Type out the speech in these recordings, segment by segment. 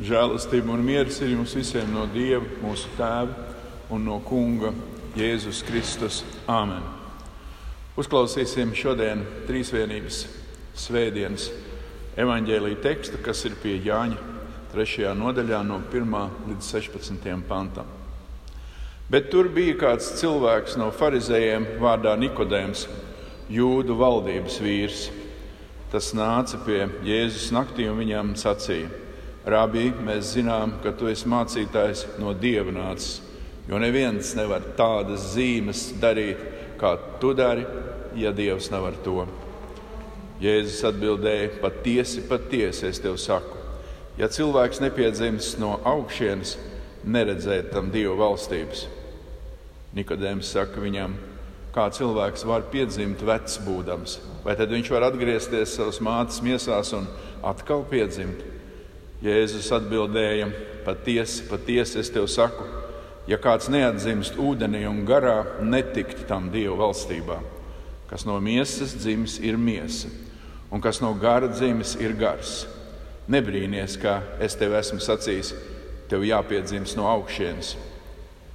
Žēlastība un mieres ir jums visiem no Dieva, mūsu Tēva un no Kunga Jēzus Kristus. Āmen! Uzklausīsim šodien trīsvienības svētdienas evaņģēlīja tekstu, kas ir pie Jāņa 3. nodaļā no 1 līdz 16 pantam. Bet tur bija kāds cilvēks no farizējiem vārdā Nikodēms, jūdu valdības vīrs. Tas nāca pie Jēzus naktī un viņam sacīja: Rabī, mēs zinām, ka tu esi mācītājs no dieva nācis, jo neviens nevar tādas zīmes darīt, kā tu dari, ja dievs nevar to. Jēzus atbildēja: Patiesi, patiesi es tev saku, ja cilvēks nepiedzims no augšienes, neredzēt tam dievu valstības. Nikodēms saka viņam, kā cilvēks var piedzimt vecs būdams, vai tad viņš var atgriezties savas mātes miesās un atkal piedzimt? Jēzus atbildēja: Patiesi, patiesi es tev saku, ja kāds neatzimst ūdenī un garā, netikt tam Dieva valstībā. Kas no miesas dzimis, ir miesa, un kas no gara dzimis, ir gars. Nebrīnies, kā es tev esmu sacījis, tev jāpiedzimst no augšienes.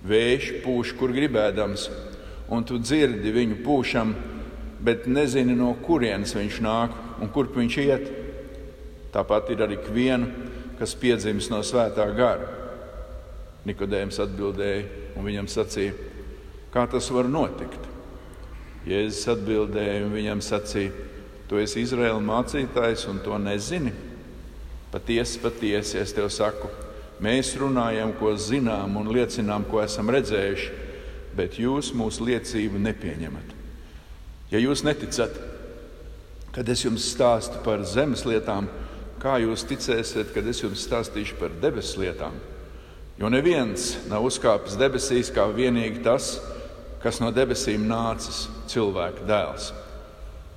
Vējš pūš, kur gribēdams, un tu dzirdi viņu pūšam, bet nezini, no kurienes viņš nāk un kurp viņš iet. Tāpat ir arī viena kas piedzimis no svētā gara. Nikodējums atbildēja un viņam sacīja, kā tas var notikt. Jēzus atbildēja un viņam sacīja, tu esi Izraēla mācītājs un to nezini. Patiesi, patiesi es tev saku, mēs runājam, ko zinām un liecinām, ko esam redzējuši, bet jūs mūsu liecību nepieņemat. Ja jūs neticat, kad es jums stāstu par zemes lietām, kā jūs ticēsiet, kad es jums stāstīšu par debesu lietām? Jo neviens nav uzkāpis debesīs kā vienīgi tas, kas no debesīm nācis cilvēka dēls.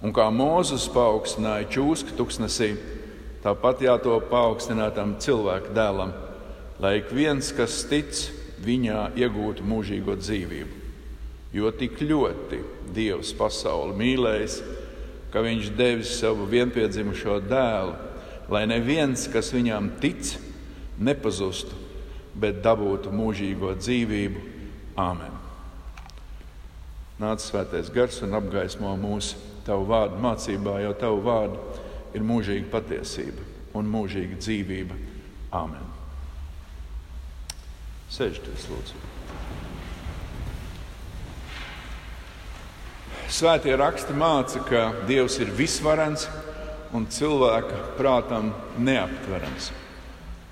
Un kā Mozus paaugstināja čūsku tuksnesī, tāpat jātop paaugstinātam cilvēka dēlam, lai ik viens, kas tic, viņā iegūtu mūžīgo dzīvību. Jo tik ļoti Dievs pasauli mīlējis, ka Viņš devis savu vienpiedzimušo dēlu, lai neviens, kas viņam tic, nepazustu, bet dabūtu mūžīgo dzīvību. Āmen! Nāc svētais gars un apgaismo mūsu tavu vārdu mācībā, jo tavu vārdu ir mūžīga patiesība un mūžīga dzīvība. Āmen! Sēžties, lūdzu! Svētie raksti māca, ka Dievs ir visvarens un cilvēka prātam neaptverams.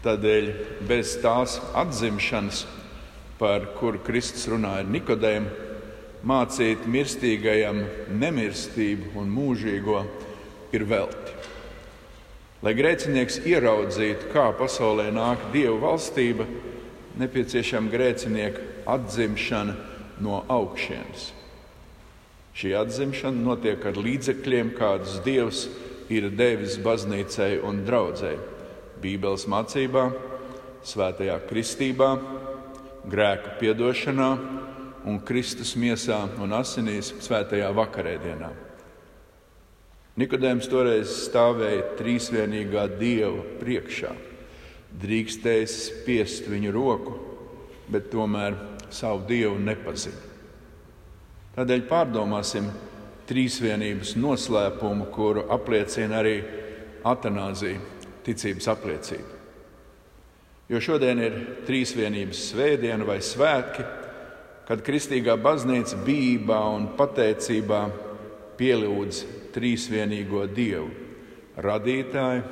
Tādēļ bez tās atzimšanas, par kuru Kristus runāja Nikodēm, mācīt mirstīgajam nemirstību un mūžīgo ir velti. Lai grēcinieks ieraudzītu, kā pasaulē nāk Dieva valstība, nepieciešama grēcinieka atzimšana no augšienes. Šī atzimšana notiek ar līdzekļiem, kādus Dievs ir ir devis baznīcai un draudzēji, Bībeles mācībā, svētajā kristībā, grēku piedošanā un Kristus miesā un asinīs svētajā vakarēdienā. Nikodējums toreiz stāvēja trīsvienīgā dieva priekšā, drīkstējis spiest viņu roku, bet tomēr savu dievu nepazina. Tādēļ pārdomāsim, trīsvienības noslēpumu, kuru apliecina arī atanāzija, ticības apliecība. Jo šodien ir trīsvienības svētdiena vai svētki, kad kristīgā baznīca bībā un pateicībā pielūdz trīsvienīgo Dievu - radītāju,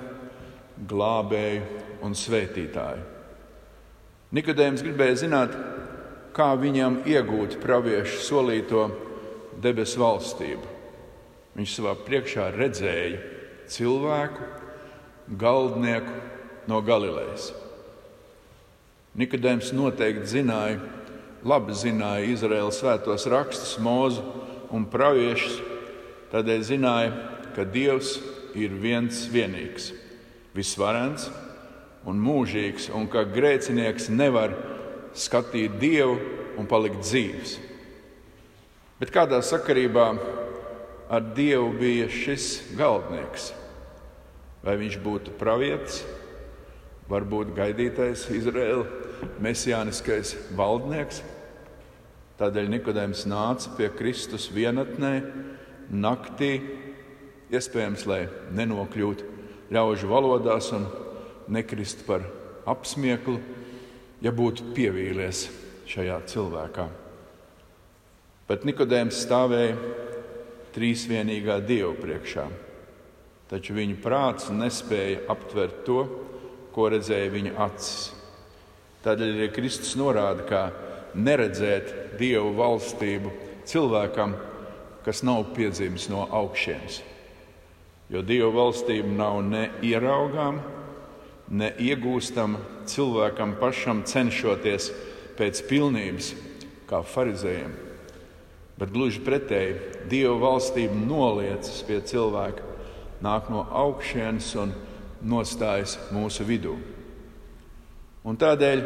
glābēju un svētītāju. Nikodējums gribēja zināt, kā viņam iegūt praviešu solīto debesu valstību. Viņš savā priekšā redzēja cilvēku, galdnieku no Galilejas. Nikodējums noteikti zināja, labi zināja Izraēlas svētos rakstus, mūzu un praviešus, tādēļ zināja, ka Dievs ir viens vienīgs, visvarens un mūžīgs, un ka grēcinieks nevar skatīt Dievu un palikt dzīves. Bet kādā sakarībā ar Dievu bija šis galdnieks? Vai viņš būtu pravietis, varbūt gaidītais Izraēla mesijāniskais valdnieks. Tādēļ Nikodējums nāca pie Kristus vienatnē, naktī, iespējams, lai nenokļūtu ļaužu valodās un nekrist par apsmieklu, ja būtu pievīlies šajā cilvēkā. Bet Nikodējums stāvēja trīsvienīgā Dieva priekšā, taču viņa prāts nespēja aptvert to, ko redzēja viņa acis. Tādēļ arī Kristus norāda, ka neredzēt Dievu valstību cilvēkam, kas nav piedzimis no augšienes. Jo Dieva valstība nav ne ieraugāma, ne iegūstama cilvēkam pašam cenšoties pēc pilnības, kā farizējiem. Bet gluži pretēji, Dieva valstība noliecas pie cilvēka, nāk no augšienes un nostājas mūsu vidū. Un tādēļ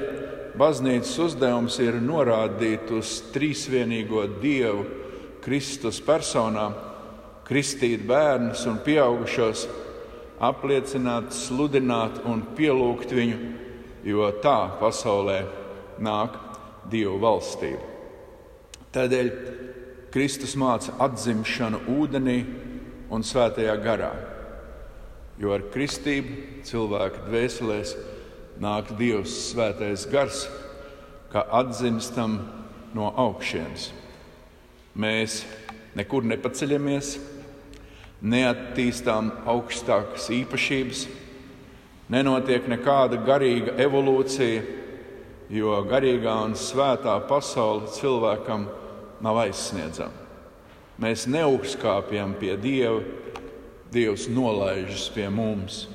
baznīcas uzdevums ir norādīt uz trīsvienīgo Dievu Kristus personā, kristīt bērnus un pieaugušos, apliecināt, sludināt un pielūgt viņu, jo tā pasaulē nāk Dieva valstība. Tādēļ Kristus māca atzimšanu ūdenī un svētajā garā, jo ar kristību cilvēka dvēselēs nāk Dievs svētais gars, kā atzimstam no augšienes. Mēs nekur nepaceļamies, neattīstām augstākas īpašības, nenotiek nekāda garīga evolūcija, jo garīgā un svētā pasaule cilvēkam nav aizsniedzama. Mēs neuzkāpjam pie Dieva, Dievs nolaižas pie mums.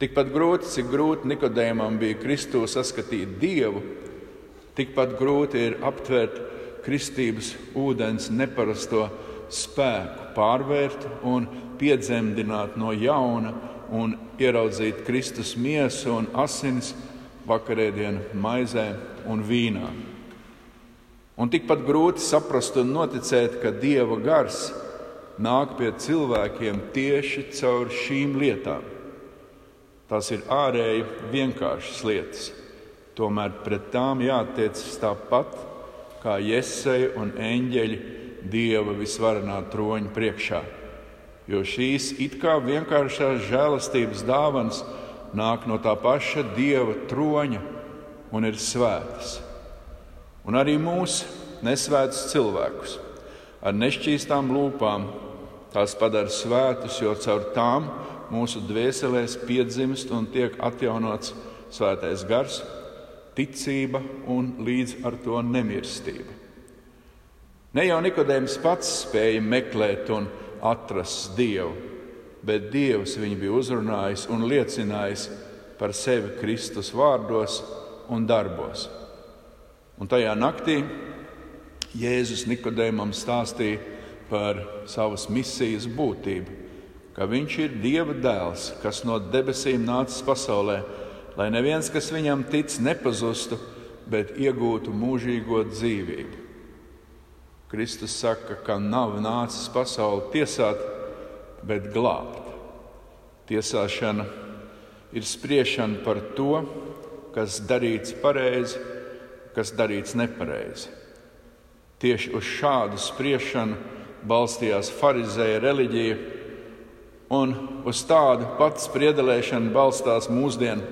Tikpat grūti, cik grūti Nikodējumam bija Kristū saskatīt Dievu, tikpat grūti ir aptvert kristības ūdens neparasto spēku, pārvērt un piedzemdināt no jauna un ieraudzīt Kristus miesu un asinis vakarēdienu maizē un vīnā. Un tikpat grūti saprast un noticēt, ka Dieva gars nāk pie cilvēkiem tieši caur šīm lietām. Tās ir ārēji vienkāršas lietas, tomēr pret tām jātiecas tāpat kā Jēzeja un eņģeļi Dieva visvarenā troņa priekšā. Jo šīs it kā vienkāršās žēlastības dāvanas nāk no tā paša Dieva troņa un ir svētas. Un arī mūsu nesvētus cilvēkus ar nešķīstām lūpām tās padara svētus, jo caur tām mūsu dvēselēs piedzimst un tiek atjaunots svētais gars, ticība un līdz ar to nemirstība. Ne jau Nikodējums pats spēja meklēt un atrast Dievu, bet Dievs viņu bija uzrunājis un liecinājis par sevi Kristus vārdos un darbos. Un tajā naktī Jēzus Nikodējumam stāstīja par savas misijas būtību, ka viņš ir Dieva dēls, kas no debesīm nācis pasaulē, lai neviens, kas viņam tic, nepazustu, bet iegūtu mūžīgo dzīvību. Kristus saka, ka nav nācis pasauli tiesāt, bet glābt. Tiesāšana ir spriešana par to, kas darīts pareizi, kas darīts nepareizi. Tieši uz šādu spriešanu balstījās farizēja reliģija, un uz tādu patu spriedelēšanu balstās mūsdienu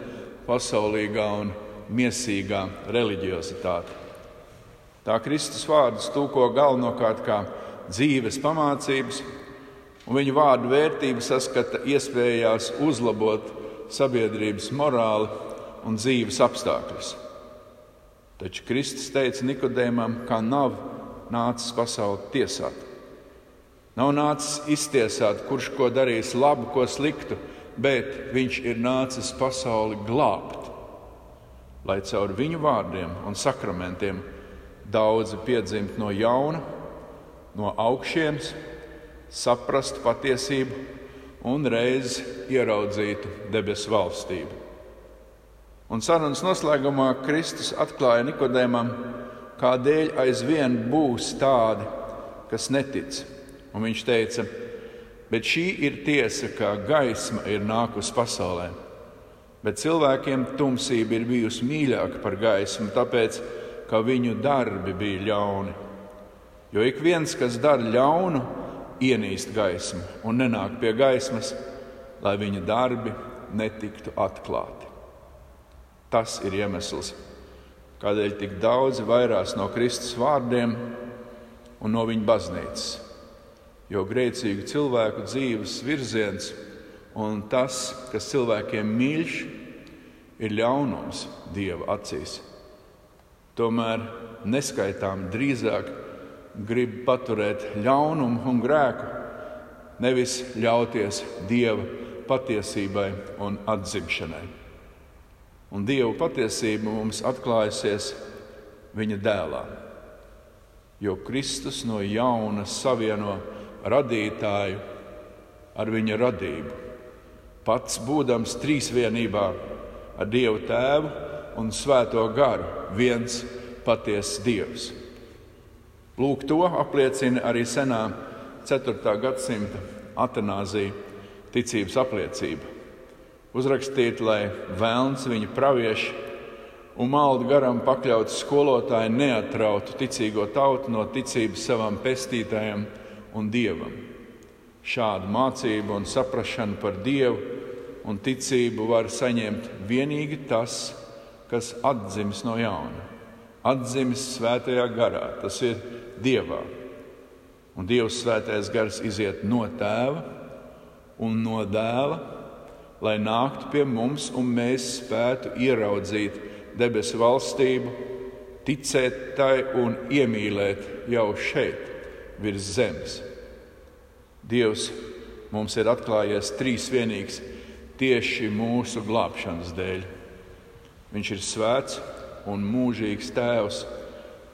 pasaulīgā un miesīgā reliģiozitāte. Tā Kristus vārdus tūko galvenokārt kā dzīves pamācības, un viņa vārdu vērtību saskata iespējās uzlabot sabiedrības morāli un dzīves apstākļus. Taču Kristus teica Nikodēmam, ka nav nācis pasauli tiesāt. Nav nācis iztiesāt, kurš ko darīs labu, ko sliktu, bet viņš ir nācis pasauli glābt, lai caur viņu vārdiem un sakramentiem Daudzi piedzimt no jauna, no augšienes, saprastu patiesību un reiz ieraudzītu debesu valstību. Un sarunas noslēgumā Kristus atklāja Nikodēmam, kādēļ aizvien būs tādi, kas netic. Un viņš teica, bet šī ir tiesa, ka gaisma ir nākusi pasaulē. Bet cilvēkiem tumsība ir bijusi mīļāka par gaismu, tāpēc, ka viņu darbi bija ļauni. Jo ik viens, kas dara ļaunu, ienīst gaismu un nenāk pie gaismas, lai viņa darbi netiktu atklāti. Tas ir iemesls, kādēļ tik daudzi vairās no Kristus vārdiem un no viņa baznīcas. Jo grēcīgu cilvēku dzīves virziens un tas, kas cilvēkiem mīļš, ir ļaunums Dieva acīs. Tomēr neskaitām drīzāk grib paturēt ļaunumu un grēku, nevis ļauties Dieva patiesībai un atzimšanai. Un Dieva patiesība mums atklājusies Viņa dēlā, jo Kristus no jauna savieno radītāju ar viņa radību. Pats būdams trīsvienībā ar Dievu Tēvu un Svēto garu, viens patiesa Dievs. Lūk, to apliecina arī senā 4. gadsimta atanāzija ticības apliecība. Uzrakstīt, lai vēlns viņa pravieši un maldu garam pakļauts skolotāji neatrautu ticīgo tautu no ticības savam pestītājam un dievam. Šādu mācību un saprāšanu par dievu un ticību var saņemt tikai tas, kas atdzimis no jauna, atdzimis svētajā garā. Tas ir Dievā. Un Dieva svētais gars iziet no tēva un no dēla, lai nāktu pie mums un mēs spētu ieraudzīt debesu valstību, ticēt tai un iemīlēt jau šeit, virs zemes. Dievs mums ir atklājies trīsvienīgs tieši mūsu glābšanas dēļ. Viņš ir svēts un mūžīgs Tēvs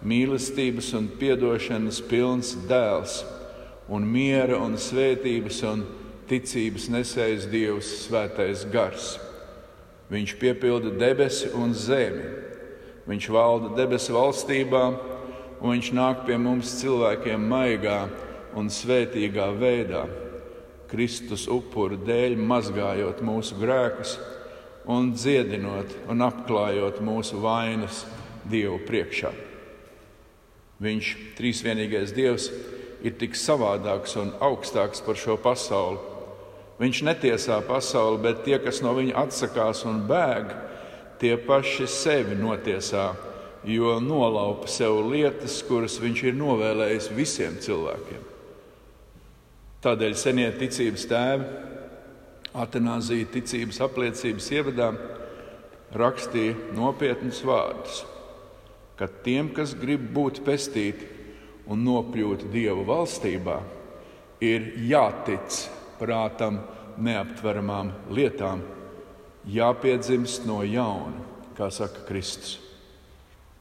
mīlestības un atdošanas pilns dēls, un miera un svētības un ticības nesējis Dievs, Svētais Gars. Viņš piepilda debesi un zemi. Viņš valda debesu valstībā, un viņš nāk pie mums cilvēkiem maigā un svētīgā veidā. Kristus upuru dēļ mazgājot mūsu grēkus un dziedinot un apklājot mūsu vainas Dievu priekšā. Viņš, trīsvienīgais Dievs, ir tik savādāks un augstāks par šo pasauli. Viņš netiesā pasauli, bet tie, kas no viņa atsakās un bēg, tie paši sevi notiesā, jo nolaupa sev lietas, kuras viņš ir novēlējis visiem cilvēkiem. Tādēļ senie ticības tēvi, Atenāzija ticības apliecības ievadā rakstīja nopietnus vārdus ka tiem, kas grib būt pestīti un nokļūt Dieva valstībā, ir jātic prātam neaptveramām lietām, jāpiedzimst no jauna, kā saka Kristus.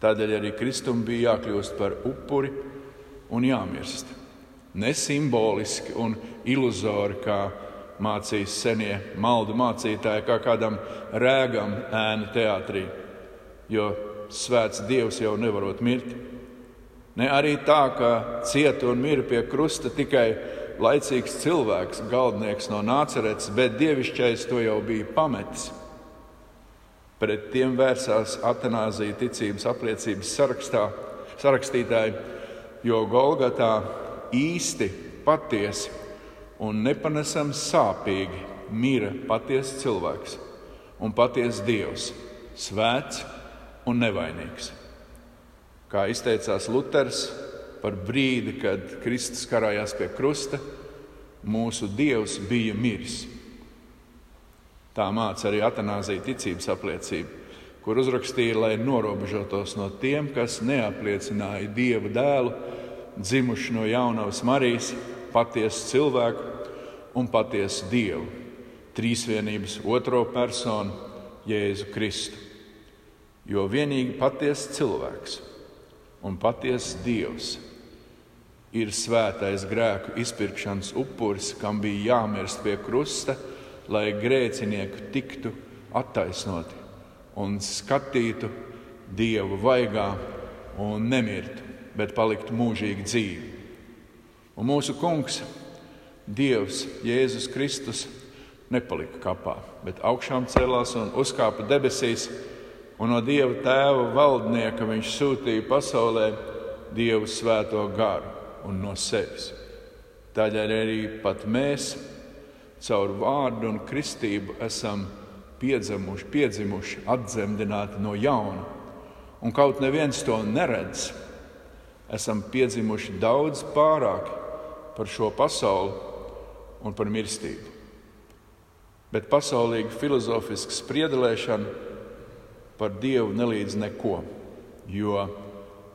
Tādēļ arī Kristum bija jākļūst par upuri un jāmirst. Ne simboliski un iluzori, kā mācīs senie maldu mācītāji, kā kādam rēgam ēnu teātrī. Jo svēts Dievs jau nevarot mirt. Ne arī tā, ka cieta un mira pie krusta tikai laicīgs cilvēks, galdnieks no nācerets, bet dievišķais to jau bija pametis. Pret tiem vērsās Atanāzija ticības apliecības sarakstā, sarakstītāji, jo Golgatā īsti, patiesi un nepanesami sāpīgi mira patiesa cilvēks un patiesa dievs, svēts un nevainīgs. Kā izteicās Luters par brīdi, kad Kristus karājās pie krusta, mūsu Dievs bija miris. Tā māca arī Atanāzija ticības apliecība, kur uzrakstīja, lai norobežotos no tiem, kas neapliecināja Dieva dēlu, dzimuši no jaunavas Marijas, patiesu cilvēku un patiesu Dievu, trīsvienības otro personu, Jēzu Kristu. Jo vienīgi patiesa cilvēks un patiesa dievs ir svētais grēku izpirkšanas upuris, kam bija jāmirst pie krusta, lai grēcinieku tiktu attaisnoti un skatītu dievu vaigā un nemirtu, bet paliktu mūžīgi dzīvi. Un mūsu kungs, Dievs, Jēzus Kristus, nepalika kapā, bet augšām cēlās un uzkāpa debesīs, un no Dieva tēva valdnieka viņš sūtīja pasaulē Dievu svēto garu un no sevis. Tādēļ arī pat mēs caur vārdu un kristību esam piedzimuši, piedzimuši atdzemdināti no jauna. Un kaut neviens to neredz, esam piedzimuši daudz pārāk par šo pasauli un par mirstību. Bet pasaulīga filozofiska spriedelēšana par Dievu nelīdz neko, jo,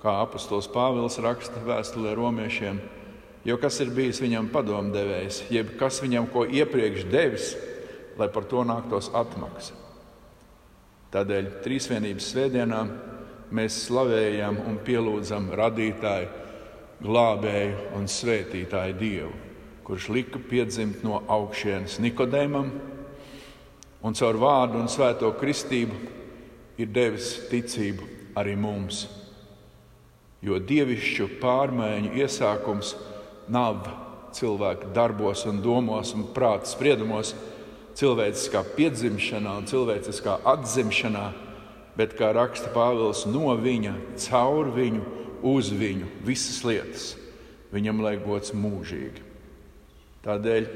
kā apustulis Pāvils raksta vēstulē romiešiem, jo kas ir bijis viņam padomdevējs, jeb kas viņam ko iepriekš devis, lai par to nāktos atmaksa. Tādēļ trīsvienības svētdienā mēs slavējam un pielūdzam radītāju, glābēju un svētītāju Dievu, kurš lika piedzimt no augšienes Nikodēmam un caur vārdu un svēto kristību ir devis ticību arī mums. Jo dievišķu pārmaiņu iesākums nav cilvēka darbos, un domos un prāta spriedumos, cilvēciskā piedzimšanā un cilvēciskā atzimšanā, bet kā raksta Pāvils, no viņa, caur viņu, uz viņu visas lietas. Viņam liek gods mūžīgi. Tādēļ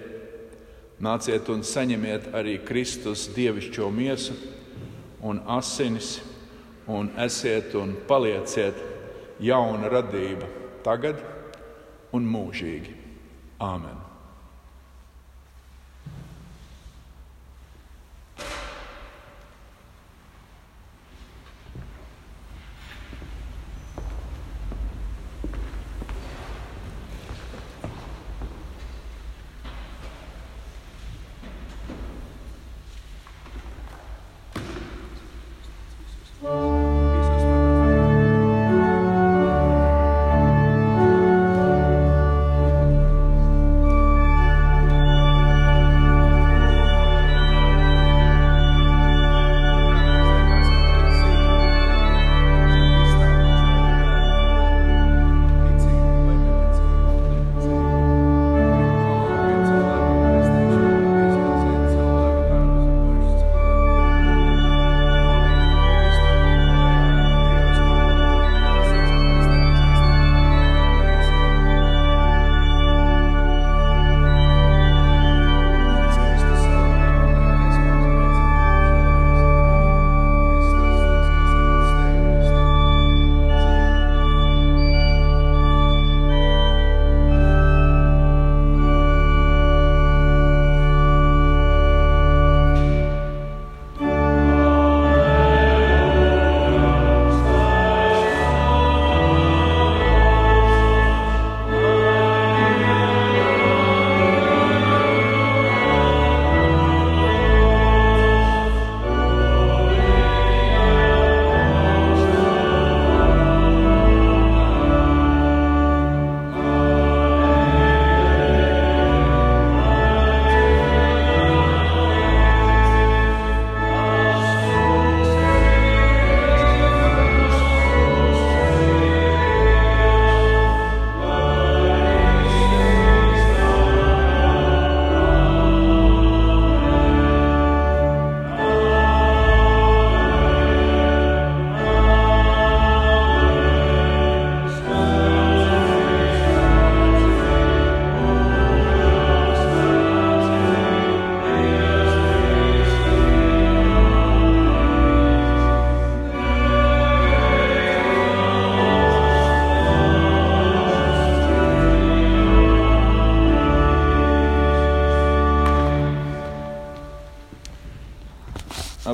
Nāciet un saņemiet arī Kristus dievišķo miesu un asinis, un esiet un palieciet jauna radība tagad un mūžīgi. Āmen!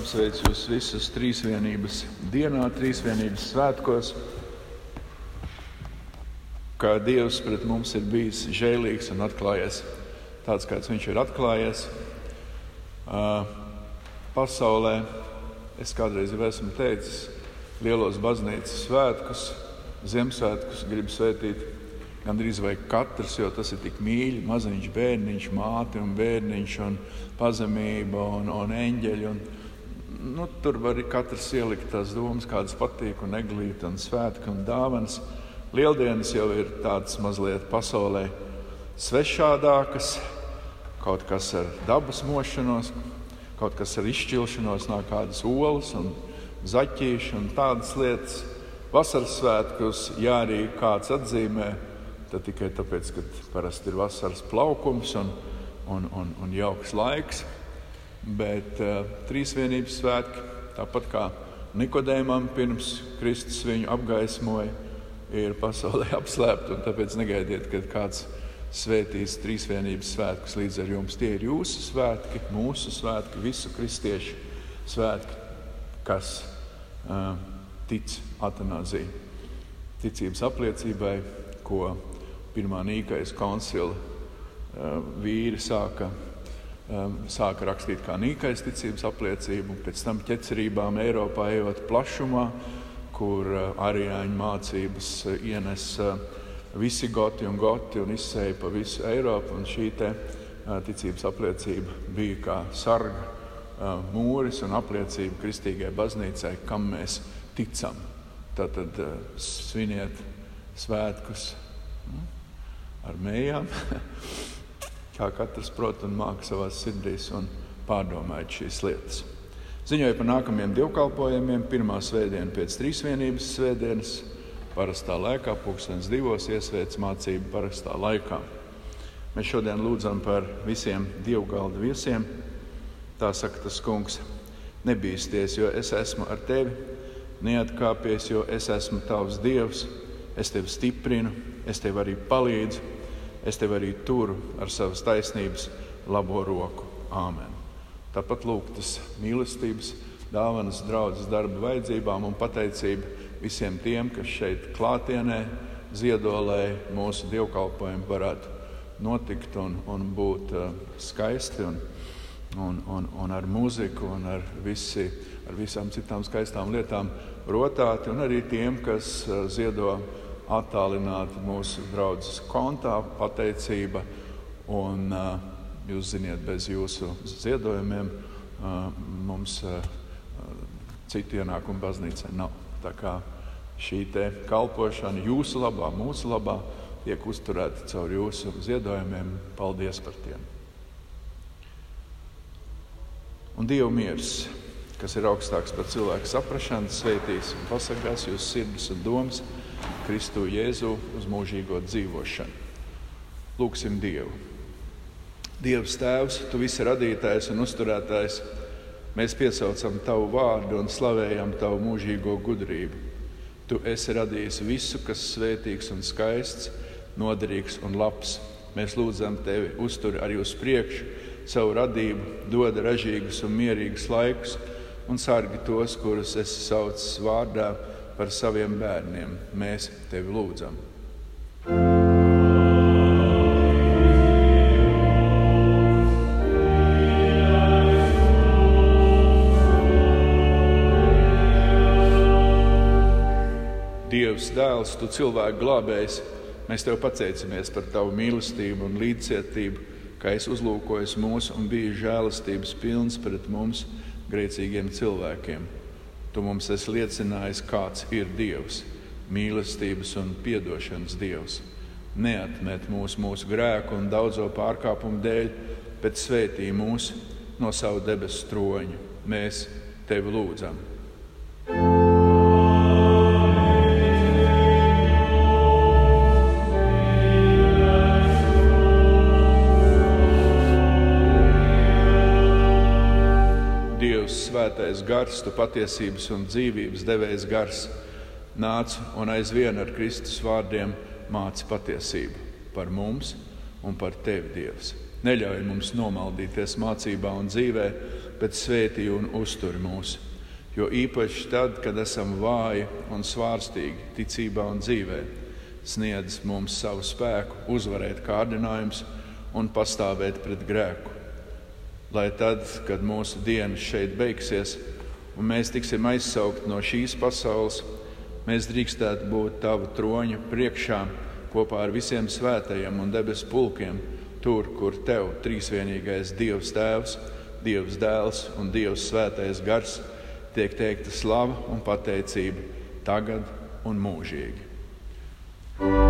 Apsveicu jūs visus trīsvienības dienā, trīsvienības svētkos, kā Dievs pret mums ir bijis žēlīgs un atklājies tāds, kāds viņš ir atklājies. Uh, pasaulē es kādreiz jau esmu teicis, lielos baznīcas svētkus, Ziemassvētkus gribu svētīt gandrīz vai katrs, jo tas ir tik mīļi, maziņš bērniņš, māte un bērniņš un pazemība un, un eņģeļi. Un, nu, tur var arī katrs ielikt tās domas, kādas patīk, un eglīti, un svētki un dāvanas. Lieldienas jau ir tādas mazliet pasaulē svešādākas, kaut kas ar dabas mošanos, kaut kas ar izšķilšanos no kādas olas un zaķīšu un tādas lietas. Vasaras svētkus, ja arī kāds atzīmē, tad tikai tāpēc, ka parasti ir vasaras plaukums un, un, un, un jauks laiks. Bet uh, trīsvienības svētki, tāpat kā Nikodēmam pirms Kristus viņu apgaismoja, ir pasaulē apslēpti. Tāpēc negaidiet, kad kāds svētīs trīsvienības svētkus līdz ar jums. Tie ir jūsu svētki, mūsu svētki, visu kristiešu svētki, kas uh, tic atanāzī, ticības apliecībai, ko pirmā nīkais koncila uh, vīri sāka um, sāka rakstīt kā nīkais ticības apliecību, pēc tam ķecerībām Eiropā ejot plašumā, kur uh, arijāņu mācības uh, ienes uh, visi goti un goti un izsēja pa visu Eiropu. Un šī te, uh, ticības apliecība bija kā sarga uh, mūris un apliecība kristīgajai baznīcai, kam mēs ticam. Tātad uh, sviniet svētkus mm, ar mējām. kā katrs prot un māca savā sirdīs un pārdomājot šīs lietas. Ziņoja par nākamajiem divkalpojumiem. Pirmā svētdiena pēc trīsvienības svētdienas, parastā laikā, pulkstenis divos, iesvētas mācība parastā laikā. Mēs šodien lūdzam par visiem dievgalda viesiem. Tā saka tas kungs, nebīsties, jo es esmu ar tevi, neatkāpies, jo es esmu tavs dievs, es tevi stiprinu, es tev arī palīdzu es tevi arī turu ar savas taisnības labo roku. Āmen. Tāpat lūgtas mīlestības, dāvanas, draudzes darba vajadzībām un pateicība visiem tiem, kas šeit klātienē ziedo, lai mūsu dievkalpojumi varētu notikt un, un būt uh, skaisti un, un, un, un ar mūziku un ar, visi, ar visām citām skaistām lietām rotāti, un arī tiem, kas uh, ziedo attālināti mūsu draudzes kontā, pateicība. Un, jūs zināt, bez jūsu ziedojumiem mums citu ienākumu baznīcai nav. Tā kā šī kalpošana jūsu labā, mūsu labā, tiek uzturēta caur jūsu ziedojumiem. Paldies par tiem! Un Dieva miers, kas ir augstāks par cilvēku saprāšanu, sveitīs un pasargās jūsu sirdis un domas Kristu Jēzu uz mūžīgo dzīvošanu. Lūksim Dievu. Dievs, Tēvs, Tu visi radītājs un uzturētājs, mēs piesaucam Tavu vārdu un slavējam Tavu mūžīgo gudrību. Tu esi radījis visu, kas svētīgs un skaists, noderīgs un labs. Mēs lūdzam Tevi, uzturi arī uz priekšu savu radību, dod ražīgus un mierīgus laikus un sargi tos, kurus esi saucis vārdā par saviem bērniem. Mēs tevi lūdzam. Dievs, dēls, tu cilvēku glābējs, mēs tev pateicamies par tavu mīlestību un līdzcietību, ka es uzlūkoju mūsu un biju žēlastības pilns pret mums, grēcīgiem cilvēkiem. Tu mums esi liecinājis, kāds ir Dievs, mīlestības un atdošanas Dievs. Neatmet mūs mūsu grēku un daudzo pārkāpumu dēļ, bet svētī mūs no savu debesu troņa. Mēs tevi lūdzam! Gars, tu patiesības un dzīvības devējs gars, nāc un aizvien ar Kristus vārdiem māci patiesību par mums un par tevi, Dievs. Neļauj mums nomaldīties mācībā un dzīvē, bet svētī un uztur mūs. Jo īpaši tad, kad esam vāji un svārstīgi ticībā un dzīvē, sniedz mums savu spēku, uzvarēt kārdinājumus un pastāvēt pret grēku lai tad, kad mūsu dienas šeit beigsies un mēs tiksim aizsaukti no šīs pasaules, mēs drīkstētu būt tavu troņa priekšā kopā ar visiem svētajiem un debesu pulkiem, tur, kur tev trīsvienīgais Dievs Tēvs, Dievs Dēls un Dievs Svētais Gars tiek teikta slava un pateicība tagad un mūžīgi. thank you